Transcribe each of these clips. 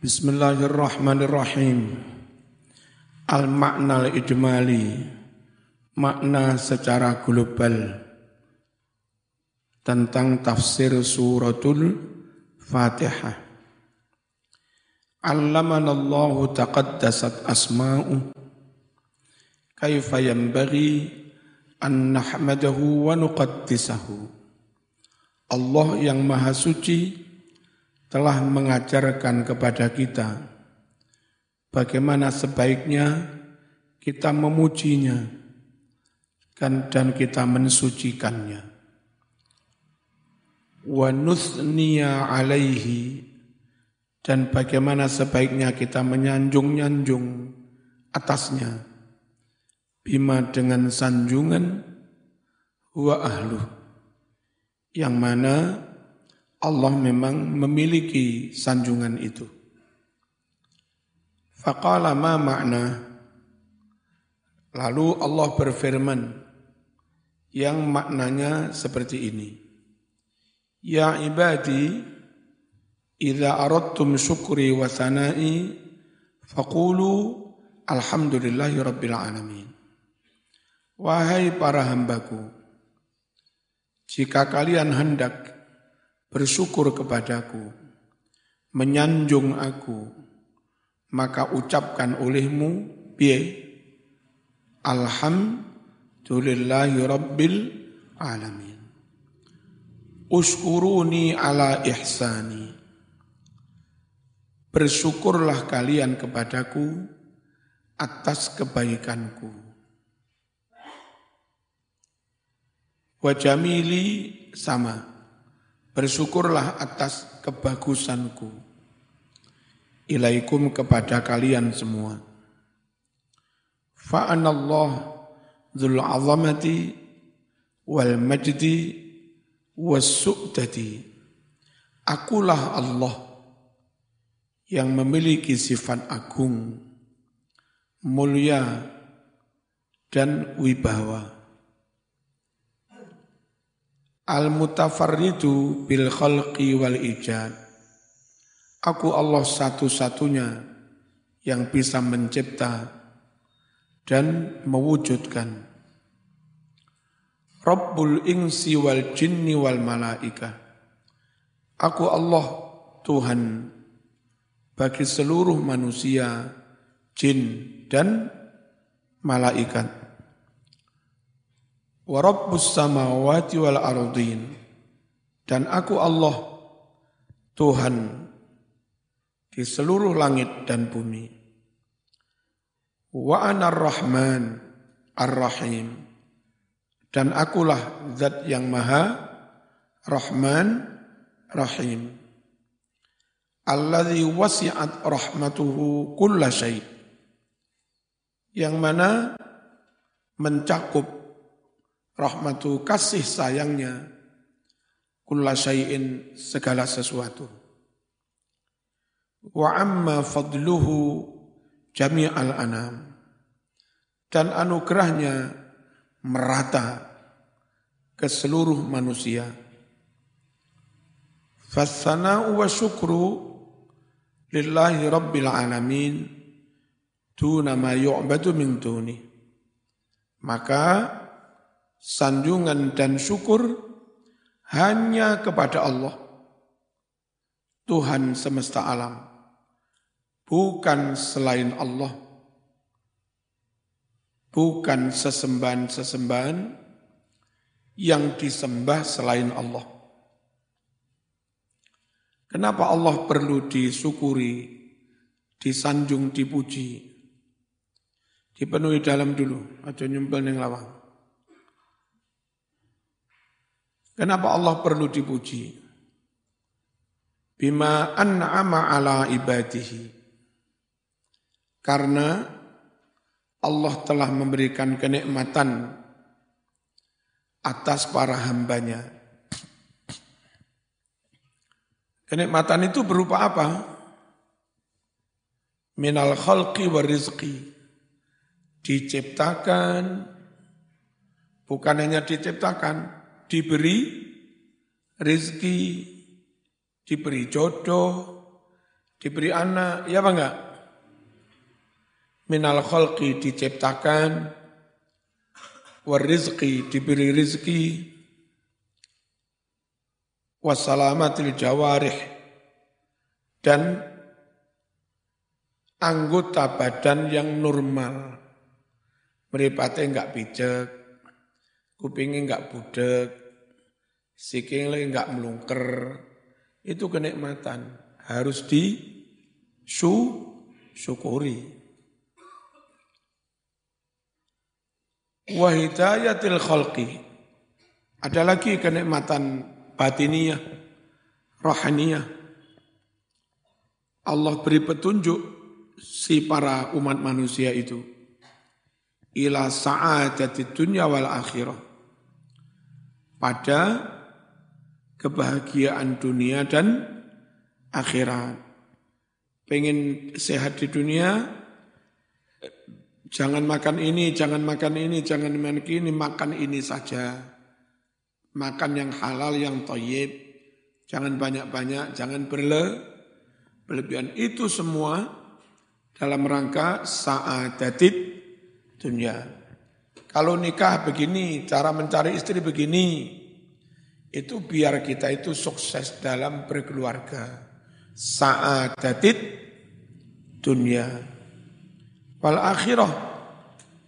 Bismillahirrahmanirrahim. Al-makna al-ijmali. Makna secara global tentang tafsir suratul Fatihah. Allamana Allah taqaddasat asma'u kaifa yanbaghi an nahmadahu wa nuqaddisahu. Allah yang maha suci telah mengajarkan kepada kita bagaimana sebaiknya kita memujinya dan kita mensucikannya. Wa nuthniya alaihi dan bagaimana sebaiknya kita menyanjung-nyanjung atasnya bima dengan sanjungan wa ahlu yang mana Allah memang memiliki sanjungan itu. Faqala ma makna Lalu Allah berfirman yang maknanya seperti ini. Ya ibadi, idza aradtum syukri wa sana'i faqulu alhamdulillahi rabbil alamin. Wahai para hambaku, jika kalian hendak bersyukur kepadaku, menyanjung aku, maka ucapkan olehmu, biye, Alhamdulillahi Rabbil Alamin. Uskuruni ala ihsani. Bersyukurlah kalian kepadaku atas kebaikanku. Wajamili sama bersyukurlah atas kebagusanku. Ilaikum kepada kalian semua. Fa'anallah dzul azamati wal majdi was su'dati akulah Allah yang memiliki sifat agung mulia dan wibawa Al-mutafarridu bil khalqi wal ijad. Aku Allah satu-satunya yang bisa mencipta dan mewujudkan. Rabbul insi wal jinni wal malaika. Aku Allah Tuhan bagi seluruh manusia, jin dan malaikat wa rabbus samawati wal ardin. Dan aku Allah Tuhan di seluruh langit dan bumi. Wa anar rahman ar-rahim. Dan akulah zat yang maha rahman rahim. Alladzi wasi'at rahmatuhu kulla yang mana mencakup rahmatu kasih sayangnya kulla syai'in segala sesuatu. Wa amma fadluhu jami'al anam. Dan anugerahnya merata ke seluruh manusia. Fasana wa syukru lillahi rabbil alamin duna ma yu'badu min duni. Maka sanjungan dan syukur hanya kepada Allah, Tuhan semesta alam, bukan selain Allah, bukan sesembahan-sesembahan yang disembah selain Allah. Kenapa Allah perlu disyukuri, disanjung, dipuji? Dipenuhi dalam dulu, aja nyumpel yang lawang. Kenapa Allah perlu dipuji? Bima an'ama ala ibadihi. Karena Allah telah memberikan kenikmatan atas para hambanya. Kenikmatan itu berupa apa? Minal khalqi wa rizqi. Diciptakan, bukan hanya diciptakan, diberi rizki, diberi jodoh, diberi anak, ya apa enggak? Minal khalqi diciptakan, warizqi diberi rizki, wassalamatil jawarih, dan anggota badan yang normal. Meripatnya enggak pijak, kupingnya enggak budek, sikingnya enggak melungker. Itu kenikmatan. Harus di su, syukuri. Wahidayatil khalqi. Ada lagi kenikmatan batiniyah, rohaniyah. Allah beri petunjuk si para umat manusia itu ila sa'adati dunya wal akhirah pada kebahagiaan dunia dan akhirat. Pengen sehat di dunia, jangan makan ini, jangan makan ini, jangan makan ini, makan ini saja. Makan yang halal, yang toyib, jangan banyak-banyak, jangan berle, berlebihan. Itu semua dalam rangka sa'adatit dunia. Kalau nikah begini, cara mencari istri begini, itu biar kita itu sukses dalam berkeluarga. Sa'adatit dunia. Wal akhirah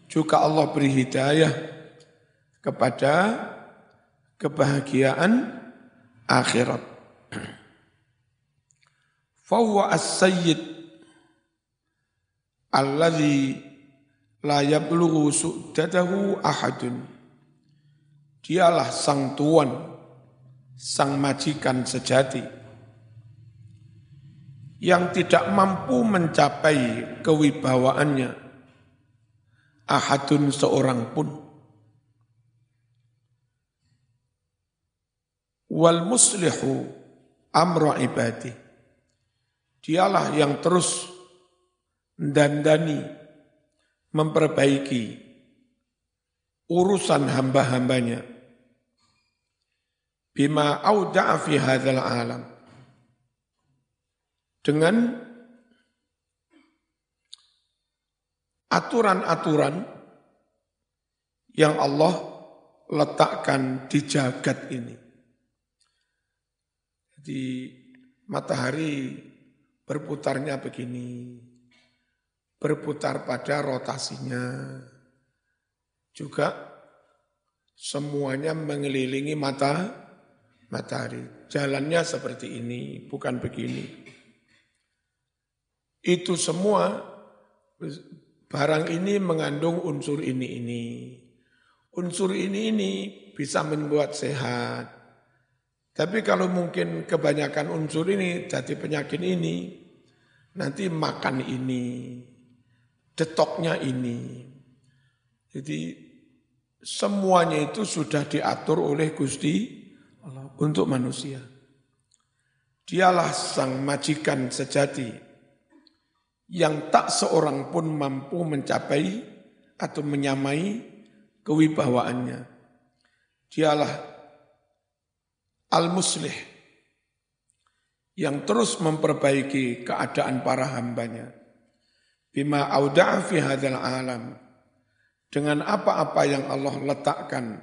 juga Allah beri hidayah kepada kebahagiaan akhirat. Fawwa as-sayyid alladzi la yablughu su'dadahu ahadun. Dialah sang tuan, sang majikan sejati yang tidak mampu mencapai kewibawaannya ahadun seorang pun. Wal muslihu amra ibadi. Dialah yang terus mendandani, memperbaiki urusan hamba-hambanya. Bima auda'a fi alam. Dengan aturan-aturan yang Allah letakkan di jagat ini. Jadi matahari berputarnya begini, berputar pada rotasinya. Juga semuanya mengelilingi mata matahari. Jalannya seperti ini, bukan begini. Itu semua barang ini mengandung unsur ini ini. Unsur ini ini bisa membuat sehat. Tapi kalau mungkin kebanyakan unsur ini jadi penyakit ini, nanti makan ini, detoknya ini. Jadi semuanya itu sudah diatur oleh Gusti Allah untuk manusia. Dialah sang majikan sejati yang tak seorang pun mampu mencapai atau menyamai kewibawaannya. Dialah al-muslih yang terus memperbaiki keadaan para hambanya bima auda'a fi hadzal alam. Dengan apa-apa yang Allah letakkan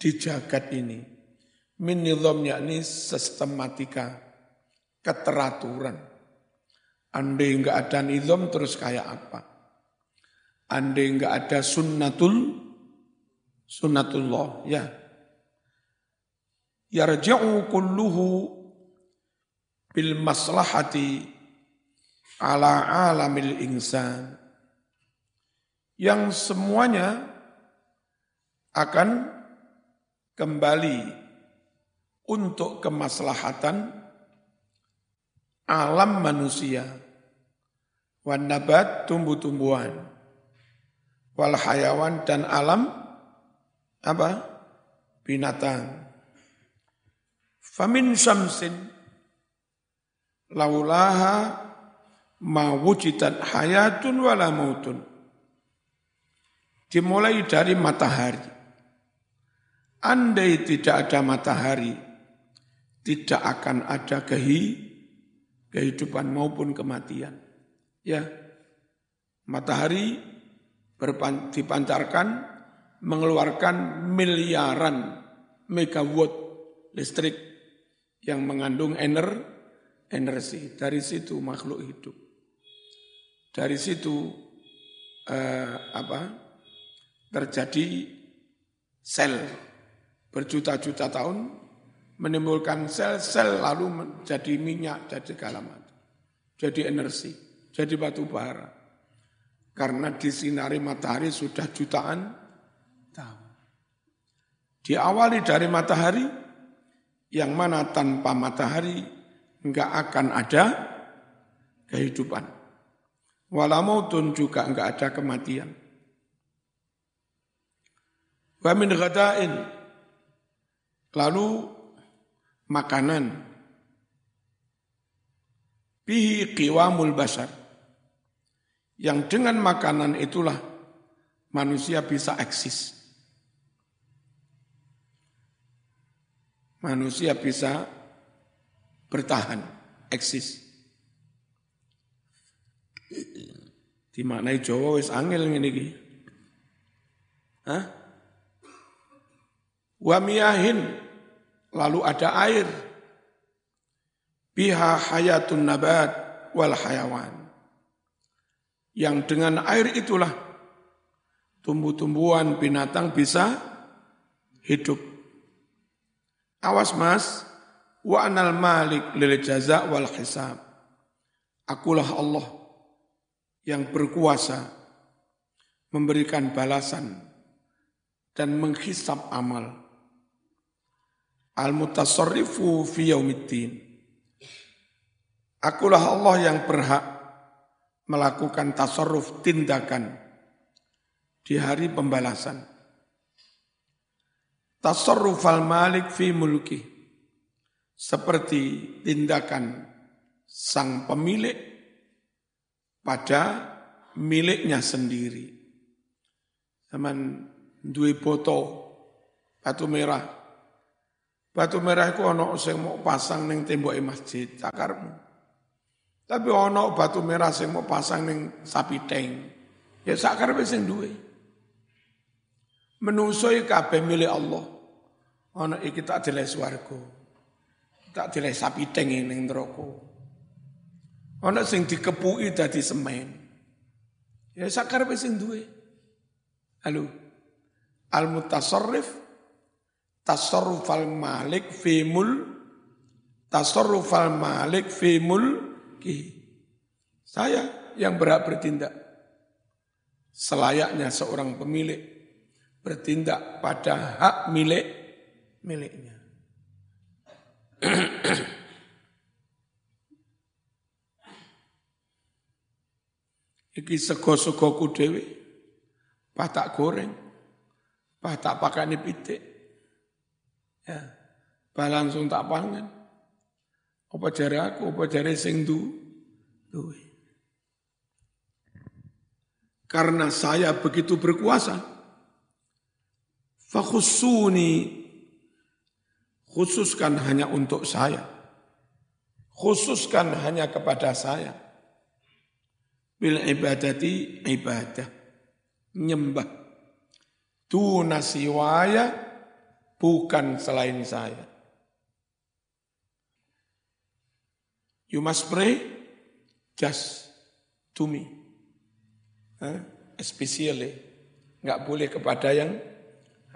di jagat ini. Min nizam yakni sistematika keteraturan. Andai enggak ada nizam terus kayak apa? Andai enggak ada sunnatul sunnatullah ya. Yarja'u kulluhu bil maslahati ala alamil insan. Yang semuanya akan kembali untuk kemaslahatan alam manusia. Wan nabat tumbuh-tumbuhan. Wal hayawan dan alam apa? Binatang. Famin syamsin laulaha ma wujidat hayatun wala mautun. Dimulai dari matahari. Andai tidak ada matahari, tidak akan ada kehi, kehidupan maupun kematian. Ya, matahari dipancarkan mengeluarkan miliaran megawatt listrik yang mengandung ener, energi. Dari situ makhluk hidup. Dari situ eh, apa terjadi sel berjuta-juta tahun menimbulkan sel-sel lalu menjadi minyak, jadi segala. Jadi energi, jadi batu bara. Karena disinari matahari sudah jutaan tahun. Diawali dari matahari, yang mana tanpa matahari enggak akan ada kehidupan. Walamautun juga enggak ada kematian. Wa min ghadain. Lalu makanan. Bihi qiwamul basar. Yang dengan makanan itulah manusia bisa eksis. manusia bisa bertahan, eksis. Dimaknai Jawa wis angel ngene iki. Hah? Wa miyahin lalu ada air. Biha hayatun nabat wal hayawan. Yang dengan air itulah tumbuh-tumbuhan binatang bisa hidup. Awas mas, wa anal malik lil jaza wal hisab. Akulah Allah yang berkuasa memberikan balasan dan menghisap amal. Al-mutasarrifu fi yaumiddin. Akulah Allah yang berhak melakukan tasarruf tindakan di hari pembalasan. Tasarrufal malik fi mulki. Seperti tindakan sang pemilik pada miliknya sendiri. Zaman duwe foto batu merah. Batu merah itu ono sing mau pasang ning tembok masjid, cakarmu. Tapi ono batu merah sing mau pasang ning sapi teng. Ya sakarepe sing duwe. Menusoi kabeh milik Allah. Ana iki tak swarga. Tak dileh sapi teng ning neraka. Ana sing dikepuki dadi semen. Ya sakarepe sing duwe. Halo. Al mutasarrif tasarrufal malik fi mul tasarrufal malik fi ki. Saya yang berhak bertindak selayaknya seorang pemilik bertindak pada hak milik miliknya. Iki sego-sego ku dhewe patak goreng, patak pakane pitik. Ya, bah langsung tak pangan. Apa jare aku, apa jare sing du duwe. Karena saya begitu berkuasa, Fakhusuni khususkan hanya untuk saya. Khususkan hanya kepada saya. Bil ibadati ibadah. Nyembah. Tu nasiwaya bukan selain saya. You must pray just to me. Huh? Especially. Enggak boleh kepada yang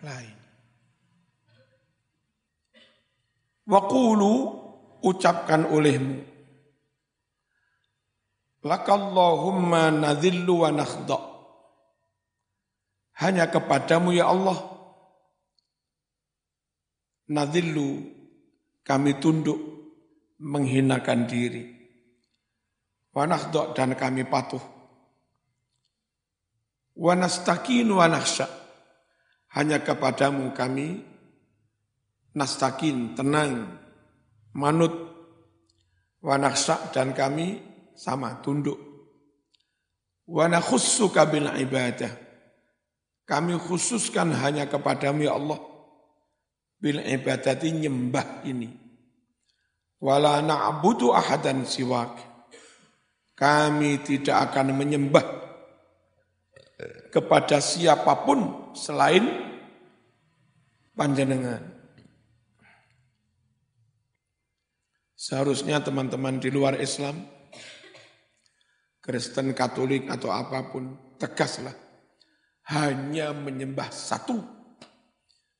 lain. Waqulu ucapkan olehmu. Lakallahumma nadhillu wa nakhda. Hanya kepadamu ya Allah. Nadhillu kami tunduk menghinakan diri. Wa nakhda dan kami patuh. Wa nastakin wa nakhsha' hanya kepadamu kami nastakin, tenang, manut, wanaksak dan kami sama, tunduk. Wanakhussuka bil ibadah. Kami khususkan hanya kepadamu ya Allah. Bil ibadati nyembah ini. wala na'budu ahadan siwak. Kami tidak akan menyembah kepada siapa pun selain panjenengan. Seharusnya teman-teman di luar Islam, Kristen, Katolik atau apa pun, tegaslah. Hanya menyembah satu.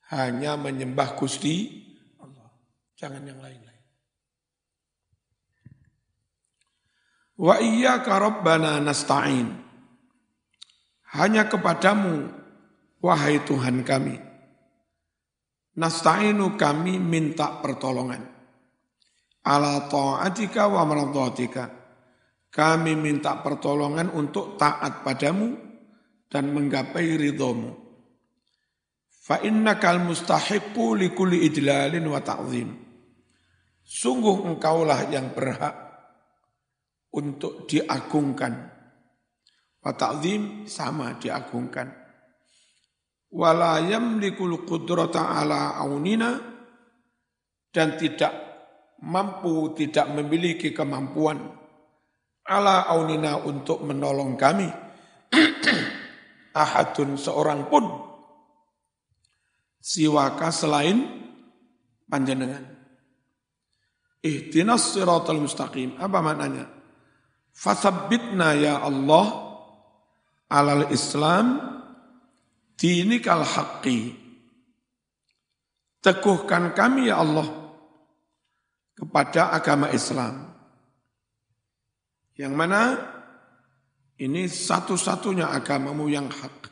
Hanya menyembah Gusti Allah. Jangan yang lain-lain. Wa iyyaka rabbana nasta'in. Hanya kepadamu, wahai Tuhan kami. Nasta'inu kami minta pertolongan. Ala ta'atika wa maradhatika. Kami minta pertolongan untuk taat padamu dan menggapai ridhomu. Fa innakal mustahiqu likulli ijlalin wa ta'zim. Sungguh engkaulah yang berhak untuk diagungkan. Wa ta'zim sama diagungkan. Wala yamlikul qudrata ala aunina dan tidak mampu, tidak memiliki kemampuan ala aunina untuk menolong kami. Ahadun seorang pun siwaka selain panjenengan. Ihdinas siratal mustaqim. Apa maknanya? Fathabbitna ya Allah alal Islam dinikal haqqi. Teguhkan kami ya Allah kepada agama Islam. Yang mana ini satu-satunya agamamu yang hak.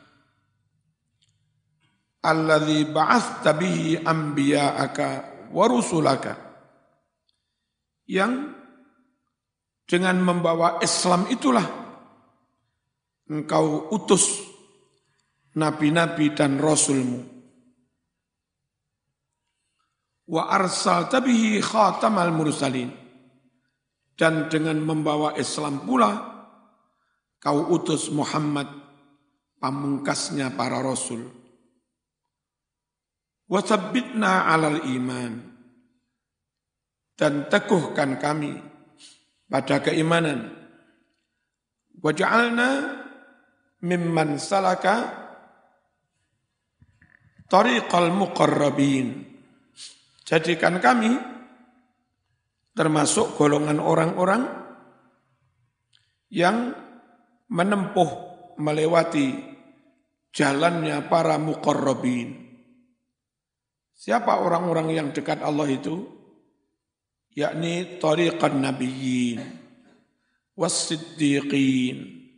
Alladhi ba'athta bihi anbiya'aka wa rusulaka. Yang dengan membawa Islam itulah engkau utus nabi-nabi dan rasulmu. Wa arsal tabihi khatamal mursalin. Dan dengan membawa Islam pula, kau utus Muhammad, pamungkasnya para rasul. Wa alal iman. Dan teguhkan kami pada keimanan. Waj'alna mimman salaka tariqal muqarrabin. Jadikan kami termasuk golongan orang-orang yang menempuh melewati jalannya para muqarrabin. Siapa orang-orang yang dekat Allah itu? yakni tariqan nabiyyin was-siddiqin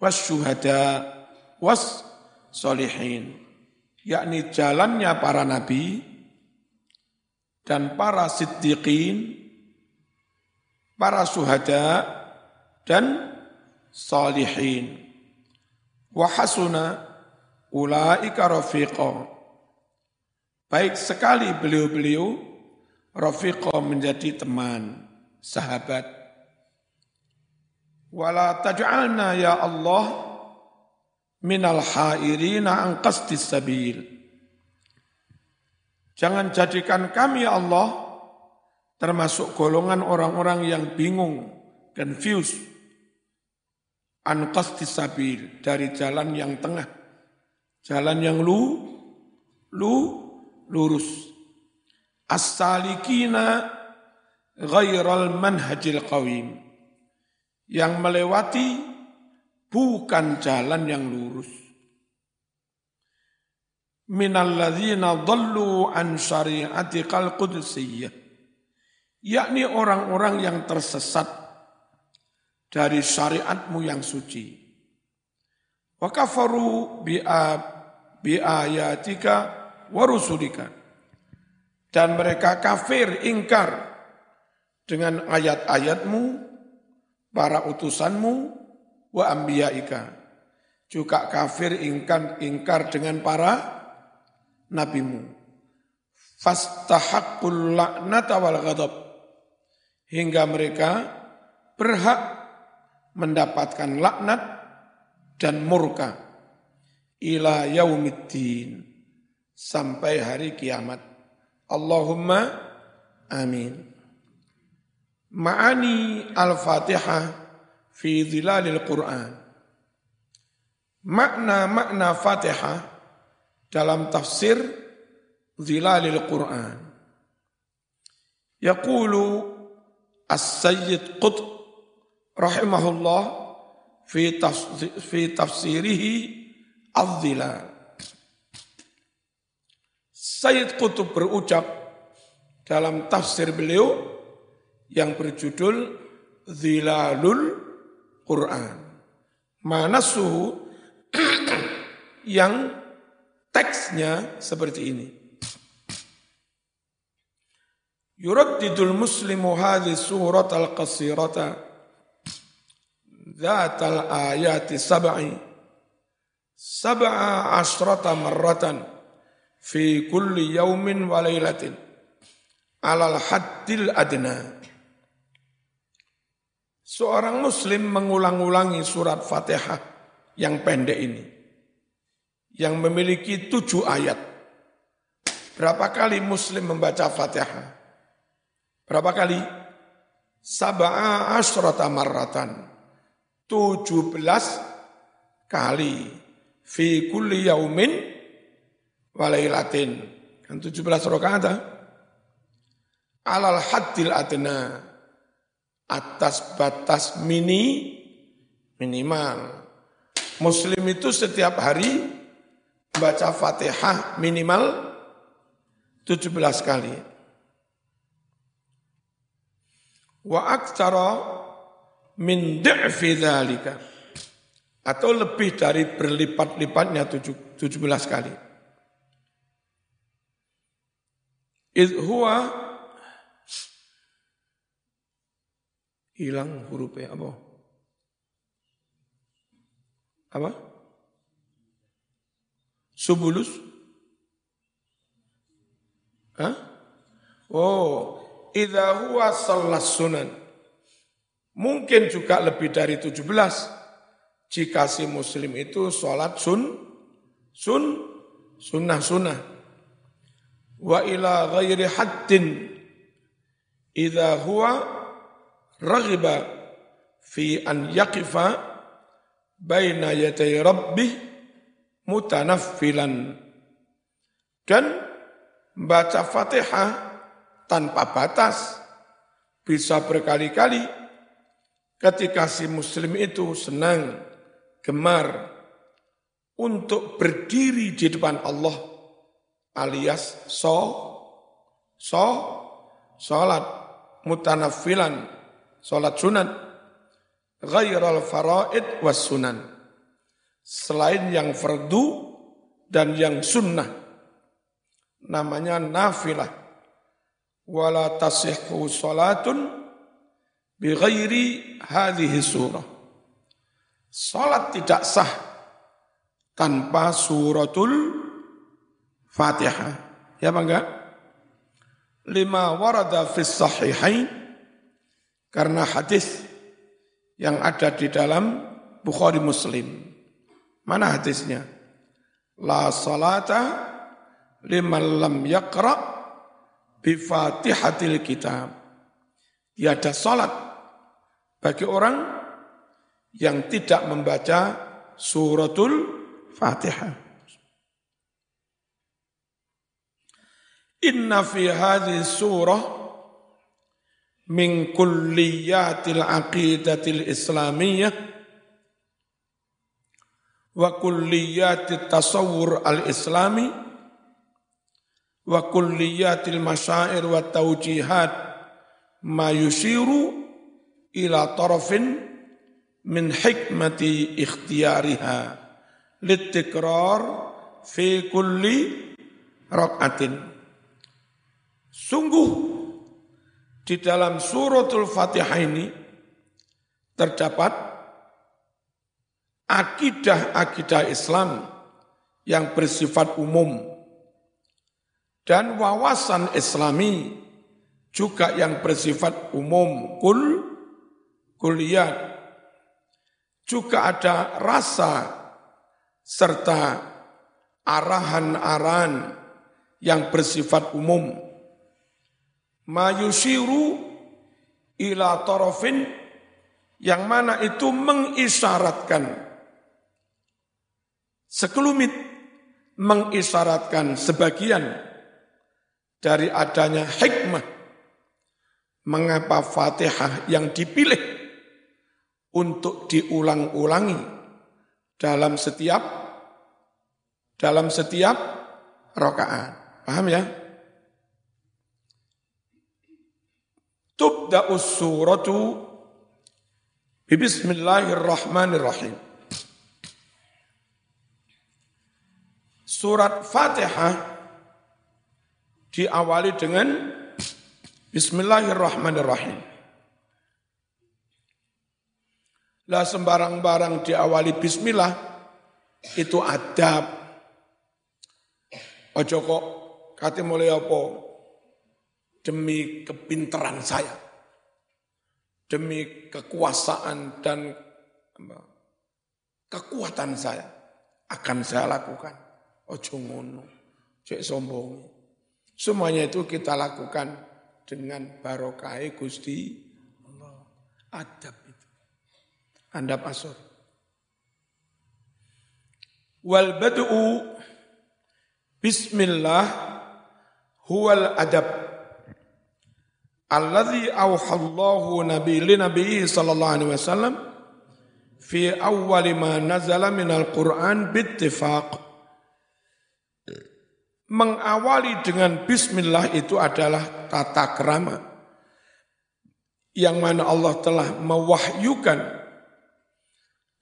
was-syuhada was-solihin yakni jalannya para nabi dan para siddiqin para syuhada dan salihin wa hasuna ulaika rafiqa baik sekali beliau-beliau Rafiqo menjadi teman, sahabat. Wala taj'alna ya Allah minal hairina an qasdis sabil. Jangan jadikan kami ya Allah termasuk golongan orang-orang yang bingung, confused, an qasdis sabil dari jalan yang tengah, jalan yang lu, lu, lurus. As-salikina ghairal manhajil qawim. Yang melewati bukan jalan yang lurus. Minalladzina dhallu an syari'atikal qudsiyah yakni orang-orang yang tersesat dari syariatmu yang suci wa kafaru bi ayatika wa rusulika dan mereka kafir, ingkar dengan ayat-ayatmu, para utusanmu, wa ambiyaika. Juga kafir ingkar, ingkar dengan para nabimu. Fastahaqqul la'nata wal ghadab. Hingga mereka berhak mendapatkan laknat dan murka ila yaumiddin sampai hari kiamat. Allahumma amin. Ma'ani al-Fatihah fi dhilalil Quran. Makna-makna Fatihah dalam tafsir dhilalil Quran. Yaqulu As-Sayyid Qutb rahimahullah fi tafsir, fi tafsirihi Al-Dhilal. Sayyid Qutb berucap dalam tafsir beliau yang berjudul Zilalul Quran. Mana suhu yang teksnya seperti ini. Yuraddidul muslimu hadhi surat al-qasirata Zat al-ayati sab'i Sab'a asrata marratan Fi kulli yaumin wa laylatin Alal haddil adna Seorang muslim mengulang-ulangi surat fatihah yang pendek ini Yang memiliki tujuh ayat. Berapa kali muslim membaca fatihah? Berapa kali? Sab'a asrata marratan. Tujuh belas kali. Fi kulli yaumin walailatin. Kan tujuh belas rakaat. Alal haddil adna atas batas mini minimal. Muslim itu setiap hari baca Fatihah minimal 17 kali. Wa aktsara min di'fi dzalika atau lebih dari berlipat-lipatnya 17 kali. Idh huwa hilang hurufnya apa? Apa? Subulus? Hah? Oh, idza huwa sallas sunan. Mungkin juga lebih dari 17 jika si muslim itu sholat sun, sun, sunnah sunnah. Wa ila ghairi haddin idza huwa raghiba fi an yaqifa baina yaday rabbih mutanaffilan dan baca Fatihah tanpa batas bisa berkali-kali ketika si muslim itu senang gemar untuk berdiri di depan Allah alias so so salat mutanaffilan Sholat sunat. Ghairal faraid was sunan. Selain yang fardu dan yang sunnah. Namanya nafilah. Wala tasihhu sholatun bi ghairi hadhihi surah. Salat tidak sah tanpa suratul Fatihah. Ya bangga? Lima warada fis sahihain karena hadis yang ada di dalam Bukhari Muslim. Mana hadisnya? La salata liman lam yaqra bi fatihatil kitab. Tiada salat bagi orang yang tidak membaca suratul Fatihah. Inna fi hadhihi surah min kulliyatil aqidatil islamiyah wa kulliyatit tasawwur al-islami wa kulliyatil masyair wa taujihat ma yushiru ila tarafin min hikmati ikhtiyariha litikrar fi kulli rak'atin. Sungguh di dalam suratul Fatihah ini terdapat akidah-akidah Islam yang bersifat umum dan wawasan Islami juga yang bersifat umum kul kuliah. Juga ada rasa serta arahan-arahan yang bersifat umum. Mayusiru ila tarafin yang mana itu mengisyaratkan sekelumit mengisyaratkan sebagian dari adanya hikmah mengapa Fatihah yang dipilih untuk diulang-ulangi dalam setiap dalam setiap rakaat. Paham ya? Tubda'us suratu Bismillahirrahmanirrahim. Surat Fatihah diawali dengan Bismillahirrahmanirrahim. Lah sembarang-barang diawali bismillah itu adab. Ojo kok kate mulai apa? Demi kepinteran saya. Demi kekuasaan dan kekuatan saya akan saya lakukan. Ojo ngono. Cek sombong. Semuanya itu kita lakukan dengan barokah Gusti Allah. Adab anda pasur. Wal bad'u bismillah huwal adab alladhi awhallahu nabi li nabi sallallahu alaihi wasallam fi awwal ma nazala minal Qur'an bittifaq mengawali dengan bismillah itu adalah tata kerama yang mana Allah telah mewahyukan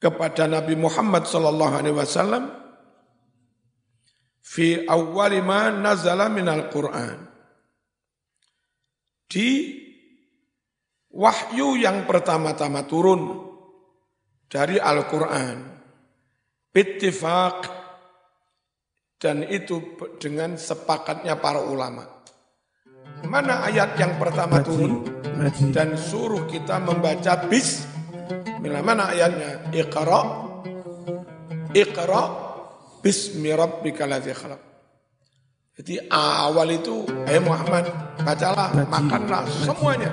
kepada Nabi Muhammad sallallahu alaihi wasallam fi awwali ma nazala minal Qur'an. Di wahyu yang pertama-tama turun dari Al-Qur'an. Bittifaq dan itu dengan sepakatnya para ulama. Mana ayat yang pertama turun dan suruh kita membaca bis Bismillah. Mana ayatnya? Iqra. Iqra bismi rabbikal ladzi khalaq. Jadi awal itu, ayat Muhammad, bacalah, makanlah semuanya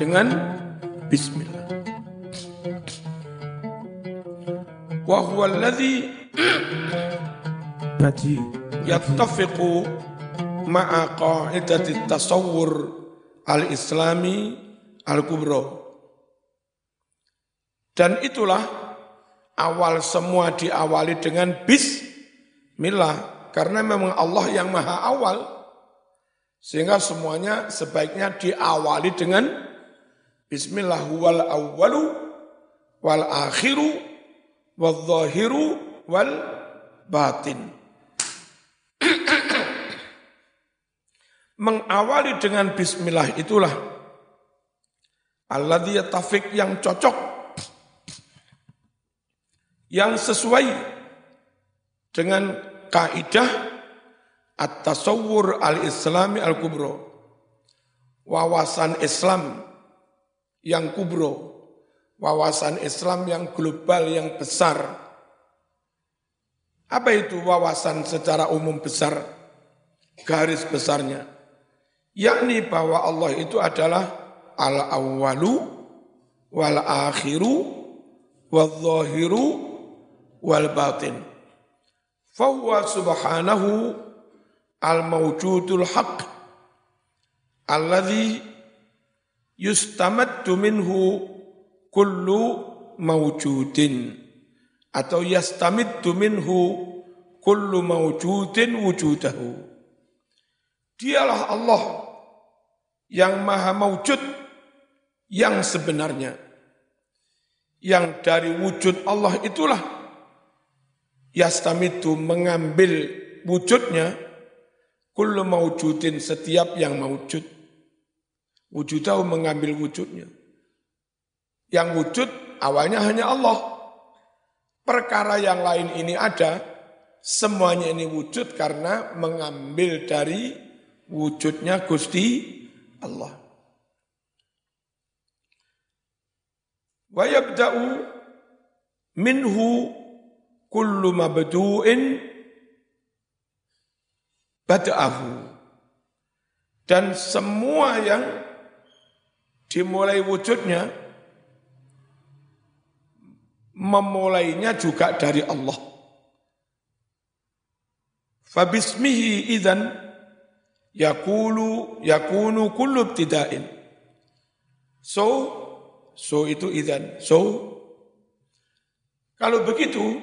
dengan bismillah. Wa huwa alladhi yattafiqu ma'a qa'idati tasawwur al-islami al-kubra. Dan itulah awal semua diawali dengan bismillah. Karena memang Allah yang maha awal. Sehingga semuanya sebaiknya diawali dengan bismillah wal awwalu wal akhiru wal zahiru wal batin. Mengawali dengan bismillah itulah Allah dia tafik yang cocok yang sesuai dengan kaidah at-tasawwur al-islami al-kubro. Wawasan Islam yang kubro. Wawasan Islam yang global, yang besar. Apa itu wawasan secara umum besar? Garis besarnya. Yakni bahwa Allah itu adalah al-awwalu wal-akhiru wal-zahiru wal batin. Fahuwa subhanahu al mawjudul haq alladhi yustamaddu minhu kullu mawjudin atau yastamiddu minhu kullu mawjudin wujudahu. Dialah Allah yang maha mawjud yang sebenarnya. Yang dari wujud Allah itulah yastamitu mengambil wujudnya. Kullu maujudin setiap yang maujud wujudahu mengambil wujudnya. Yang wujud awalnya hanya Allah. Perkara yang lain ini ada. Semuanya ini wujud karena mengambil dari wujudnya Gusti Allah wa yabda'u minhu kullu mabdu'in bada'ahu. Dan semua yang dimulai wujudnya, memulainya juga dari Allah. Fabismihi idan yakulu yakunu kullu ibtida'in. So, so itu idan. So, kalau begitu,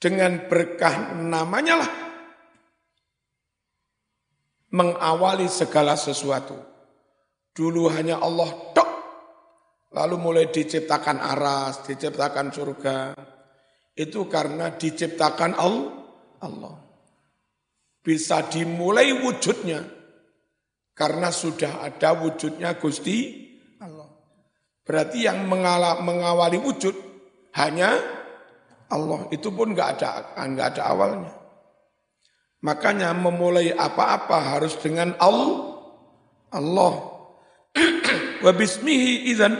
dengan berkah namanya lah mengawali segala sesuatu. Dulu hanya Allah tok, lalu mulai diciptakan aras, diciptakan surga. Itu karena diciptakan Allah. Bisa dimulai wujudnya karena sudah ada wujudnya Gusti Allah. Berarti yang mengawali wujud hanya Allah. Itu pun nggak ada nggak ada awalnya. Makanya memulai apa-apa harus dengan Allah. Allah. Wa bismihi idzan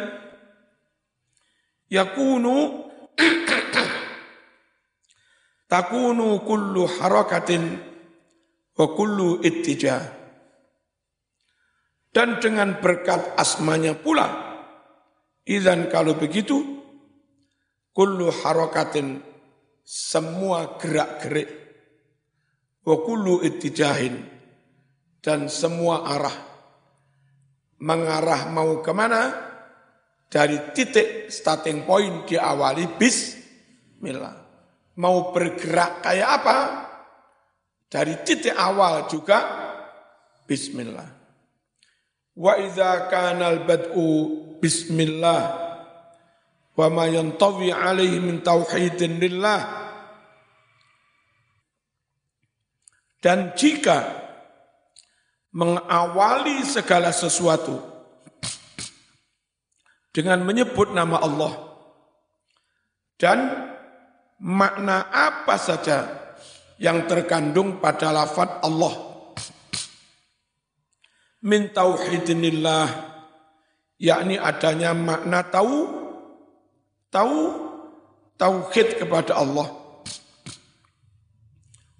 yakunu takunu kullu harakatin wa kullu. Dan dengan berkat asmanya pula, idan kalau begitu, kullu harakatin semua gerak-gerik. Wa kullu ittijahin dan semua arah. Mengarah mau ke mana dari titik starting point diawali bismillah. Mau bergerak kayak apa dari titik awal juga bismillah. Wa idza kana al bad'u bismillah. Wa ma yantawi alaihi min tauhidin lillah. Dan jika mengawali segala sesuatu dengan menyebut nama Allah dan makna apa saja yang terkandung pada lafad Allah min tauhidinillah yakni adanya makna tahu tahu tauhid kepada Allah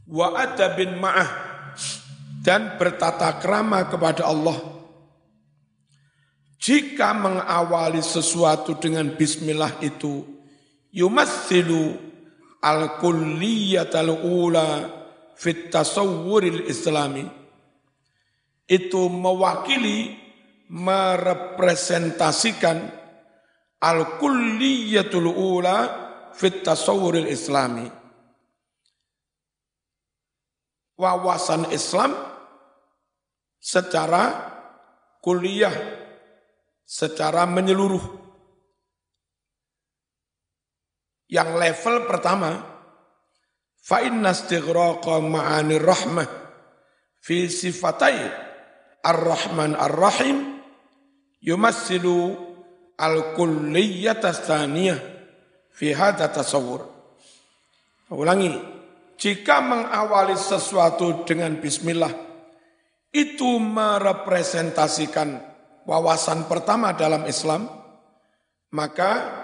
wa adabin ma'ah dan bertata krama kepada Allah. Jika mengawali sesuatu dengan bismillah itu yumassilu al-kulliyatal ula fit tasawwuril islami itu mewakili merepresentasikan al-kulliyatul ula fit tasawwuril islami wawasan Islam secara kuliah, secara menyeluruh. Yang level pertama, fa inna istighraqa ma'ani rahmah fi sifatai ar-rahman ar-rahim yumassilu al-kulliyata tsaniyah fi hadha tasawur. Ulangi, jika mengawali sesuatu dengan bismillah, itu merepresentasikan wawasan pertama dalam Islam, maka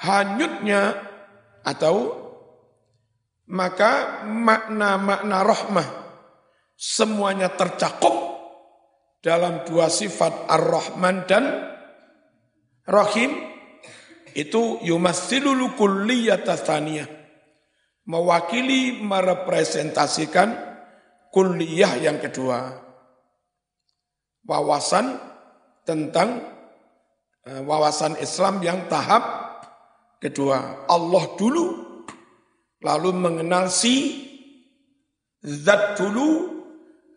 hanyutnya atau maka makna-makna rahmah semuanya tercakup dalam dua sifat ar-Rahman dan Rahim itu yumassilul kulliyata tsaniyah mewakili merepresentasikan kuliah yang kedua. Wawasan tentang eh, wawasan Islam yang tahap kedua. Allah dulu, lalu mengenal si zat dulu,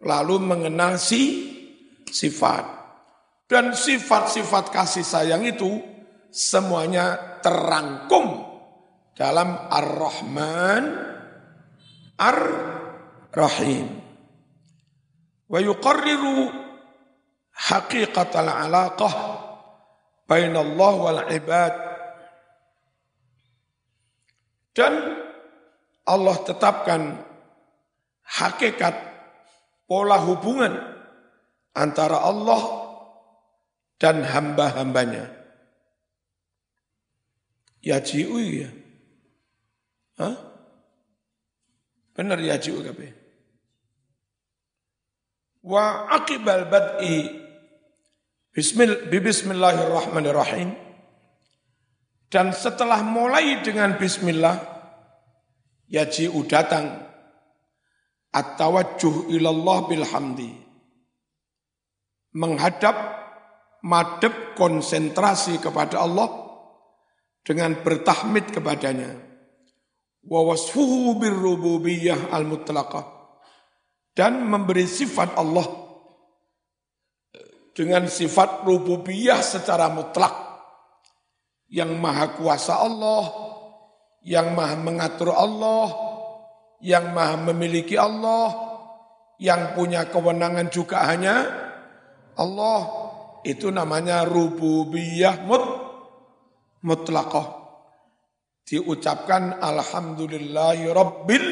lalu mengenal si sifat. Dan sifat-sifat kasih sayang itu semuanya terangkum dalam Ar-Rahman Ar-Rahim. Wa yuqarriru haqiqatal alaqah bainallah wal ibad. Dan Allah tetapkan hakikat pola hubungan antara Allah dan hamba-hambanya. Ya jiu ya. Hah? Benar ya jiu kabeh. Wa akibal bad'i Bismillahirrahmanirrahim. Dan setelah mulai dengan bismillah, yaji'u datang at-tawajjuh ilallah bilhamdi. Menghadap, madep konsentrasi kepada Allah dengan bertahmid kepadanya. Wa wasfuhu birrububiyah al-mutlaqah. Dan memberi sifat Allah dengan sifat rububiyah secara mutlak yang maha kuasa Allah, yang maha mengatur Allah, yang maha memiliki Allah, yang punya kewenangan juga hanya Allah. Itu namanya rububiyah mut, mutlaqah. Diucapkan alhamdulillahi rabbil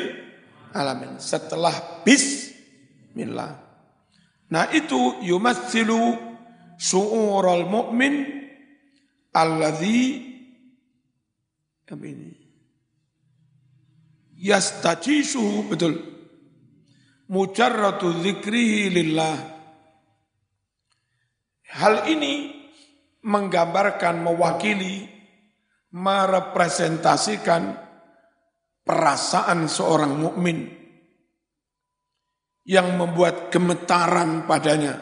alamin. Setelah bismillah. Nah itu yumatsilu su'ural mu'min alladhi apa ini? Yastajisuhu betul. Mujarratu dzikrihi lillah. Hal ini menggambarkan, mewakili, merepresentasikan perasaan seorang mukmin yang membuat gemetaran padanya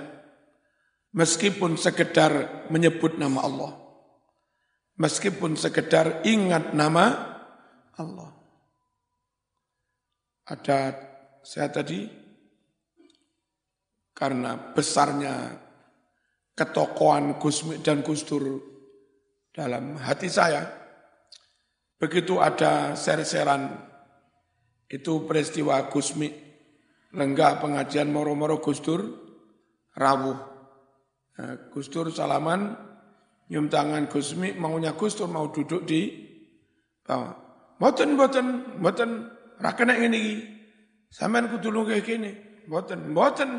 meskipun sekedar menyebut nama Allah meskipun sekedar ingat nama Allah ada saya tadi karena besarnya ketokohan Gusmi dan Gustur dalam hati saya begitu ada ser-seran itu peristiwa Gusmi lenggah pengajian moro-moro Gustur rawuh. Nah, Gustur salaman, nyium tangan Gusmi, maunya Gustur mau duduk di bawah. Mboten, mboten, mboten, rakena ini. Sampean kudu lunga kene. Mboten, mboten.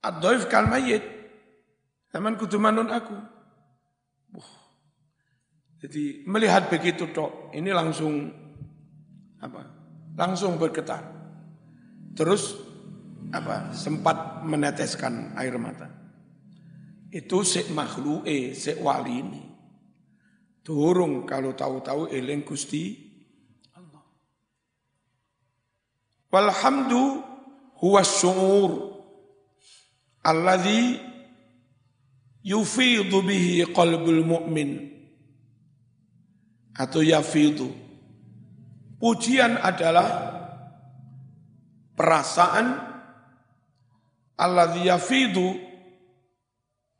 Ad-dhaif kal mayyit. Sampean kudu manun aku. Wah. Jadi melihat begitu tok, ini langsung apa? Langsung bergetar terus apa sempat meneteskan air mata. Itu sik makhluke, wali ini. Durung kalau tahu-tahu eling Gusti Allah. Walhamdu huwa syu'ur alladhi yufidu bihi qalbul mu'min atau yafidu. Pujian adalah perasaan alladzi yafidu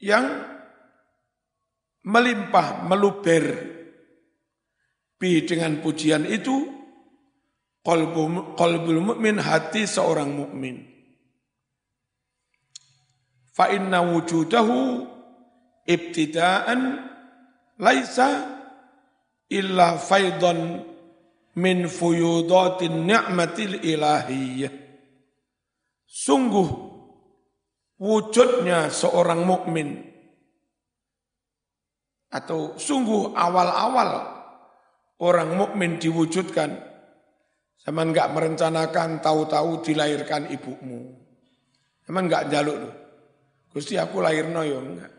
yang melimpah, meluber bi dengan pujian itu qalbul, mukmin hati seorang mukmin. Fa inna wujudahu ibtidaan laisa illa faidan min fuyudatin ni'matil ilahiyyah Sungguh wujudnya seorang mukmin atau sungguh awal-awal orang mukmin diwujudkan sama enggak merencanakan tahu-tahu dilahirkan ibumu. Emang enggak jaluk loh. Gusti aku lahir no ya enggak.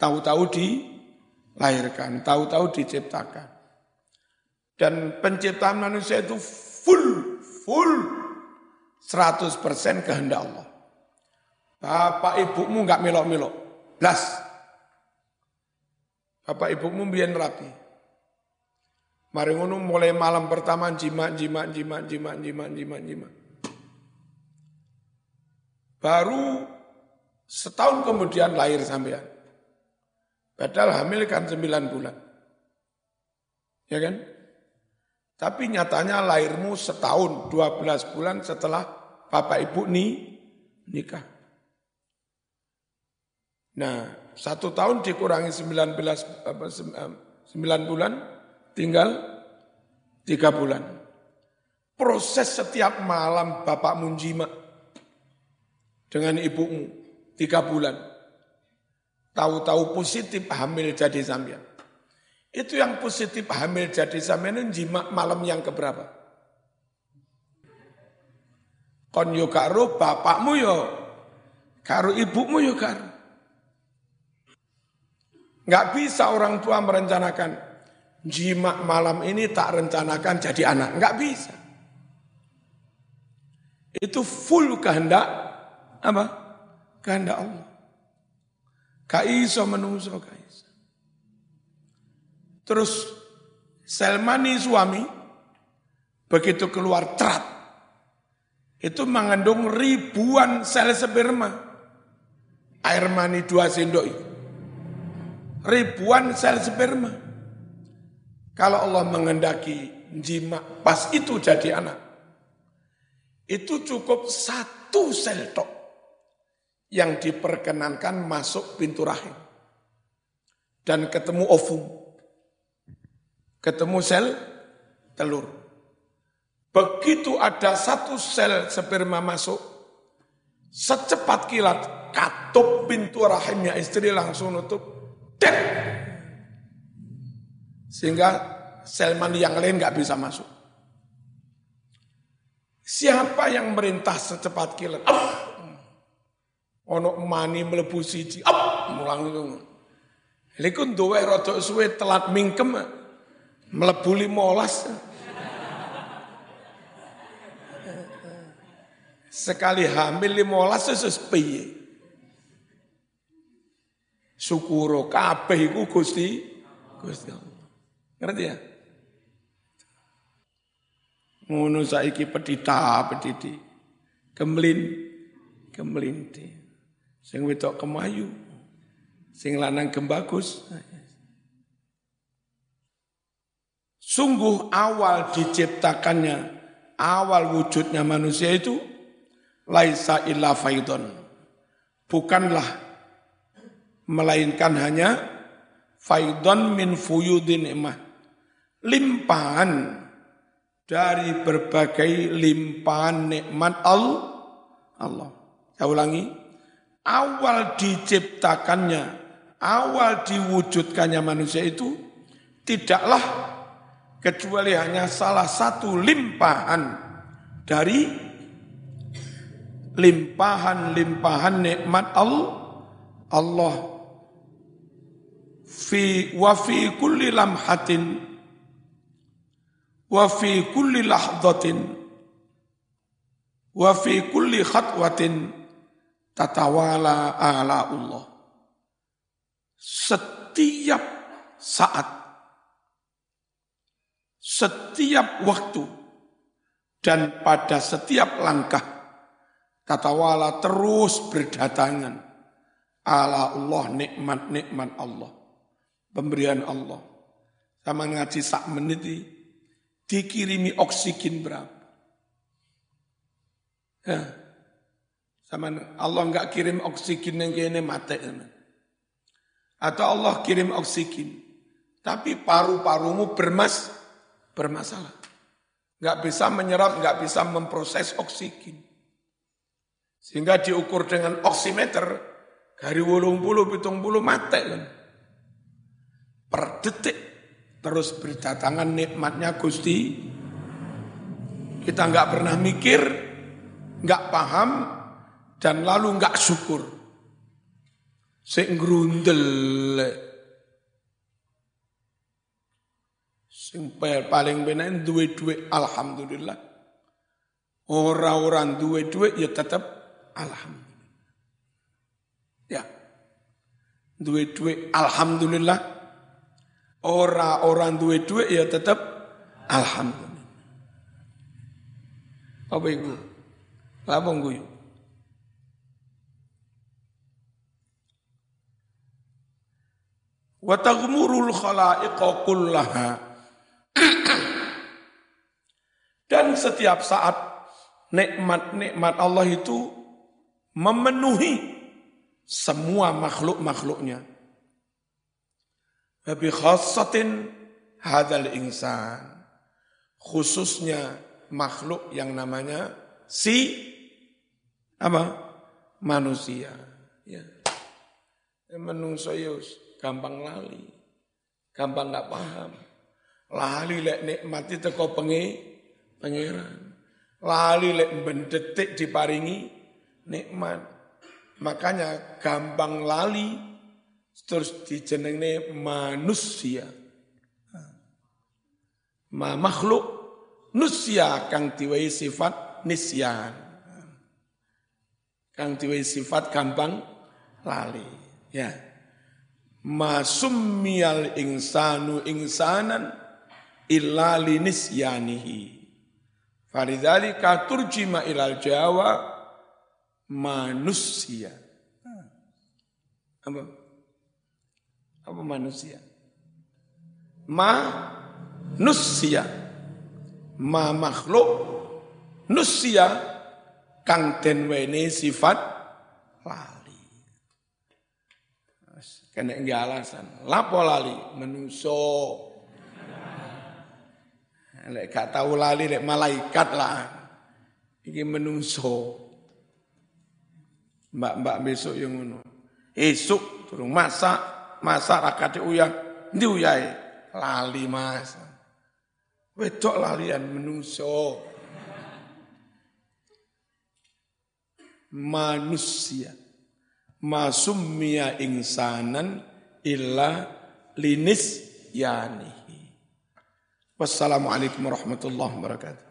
Tahu-tahu dilahirkan, tahu-tahu diciptakan. Dan penciptaan manusia itu full, full 100% kehendak Allah. Bapak ibumu enggak melok-melok. Blas. Bapak ibumu biar rapi. Mari ngono mulai malam pertama jima jima jima jima jima jima jima. Baru setahun kemudian lahir sampean. Padahal hamil kan sembilan bulan. Ya kan? Tapi nyatanya lahirmu setahun, dua belas bulan setelah bapak ibu ni nikah. Nah, satu tahun dikurangi sembilan belas sembilan bulan, tinggal tiga bulan. Proses setiap malam bapak munjima dengan ibumu tiga bulan. Tahu-tahu positif hamil jadi sambian. Itu yang positif hamil jadi sampean jima malam yang keberapa? Kon yo karo bapakmu yo karo ibumu yo karo. Nggak bisa orang tua merencanakan jima malam ini tak rencanakan jadi anak. Nggak bisa. Itu full kehendak apa? Kehendak Allah. Kaiso menungso kaiso. Terus Selmani suami begitu keluar terat itu mengandung ribuan sel sperma. Air mani dua sendok. Ribuan sel sperma. Kalau Allah mengendaki jima pas itu jadi anak. Itu cukup satu sel tok yang diperkenankan masuk pintu rahim. Dan ketemu ovum. Ketemu sel telur. Begitu ada satu sel sperma masuk, secepat kilat, katup pintu rahimnya istri langsung nutup. Dek! Sehingga sel mani yang lain nggak bisa masuk. Siapa yang merintah secepat kilat? ono mani mlebu siji up mulang ngono Liku duwe rada suwe telat mingkem mlebu 15 Sekali hamil 15 sesus piye Syukuro kabeh iku Gusti Gusti Allah. Ngerti ya? Ngono saiki pedita pediti. Kemlin kemlinti. Sing wedok kemayu, sing lanang gembagus. Sungguh awal diciptakannya, awal wujudnya manusia itu laisa illa faidon. Bukanlah melainkan hanya faidon min fuyudin imah. Limpahan dari berbagai limpahan nikmat Allah. Saya ulangi, awal diciptakannya, awal diwujudkannya manusia itu tidaklah kecuali hanya salah satu limpahan dari limpahan-limpahan nikmat Allah Allah fi wa fi kulli lamhatin wa fi kulli lahdatin wa fi kulli khatwatin tatawala ala Allah. Setiap saat, setiap waktu, dan pada setiap langkah, tatawala terus berdatangan ala Allah, nikmat-nikmat Allah, pemberian Allah. Sama ngaji sak menit dikirimi oksigen berapa? Ya, sama Allah enggak kirim oksigen yang kene mati. Atau Allah kirim oksigen. Tapi paru-parumu bermas, bermasalah. Enggak bisa menyerap, enggak bisa memproses oksigen. Sehingga diukur dengan oximeter, dari wulung bulu, pitung bulu mati kan. Per detik terus berdatangan nikmatnya Gusti. Kita enggak pernah mikir, enggak paham, dan lalu enggak syukur. Sing grundel. Sing paling benar duwe-duwe alhamdulillah. Orang-orang duwe-duwe ya tetap alhamdulillah. Ya. Duwe-duwe alhamdulillah. Orang-orang duwe-duwe ya tetap alhamdulillah. Apa itu? Apa nguyu? wa taghmurul khalaiqa kullaha dan setiap saat nikmat-nikmat Allah itu memenuhi semua makhluk-makhluknya. Tapi khassatin hadal insan. Khususnya makhluk yang namanya si apa? Manusia. Ya. Menungso gampang lali, gampang nggak paham. Lali lek nikmati teko pengi, pangeran. Lali lek bendetik diparingi nikmat. Makanya gampang lali Terus dijenengne manusia. Ma makhluk nusia kang diwai sifat nisyan. Kang diwai sifat gampang lali. Ya. Ma summiyal insanu insanan illa linisyanihi. Faridzalika turjima ilal jawa manusia. Apa? Apa manusia? Manusia. Ma makhluk nusia kang den wene sifat lali. Kena nggak alasan. Lapo lali menuso. Lek gak tahu lali lek malaikat lah. Iki menungso. Mbak-mbak besok yang ngono. Esok turun masak, masak rakate uyah, ndi uyahe? Lali Mas. Wedok lalian menungso. Manusia. Masummiya insanan illa linis yanihi. Wassalamualaikum warahmatullahi wabarakatuh.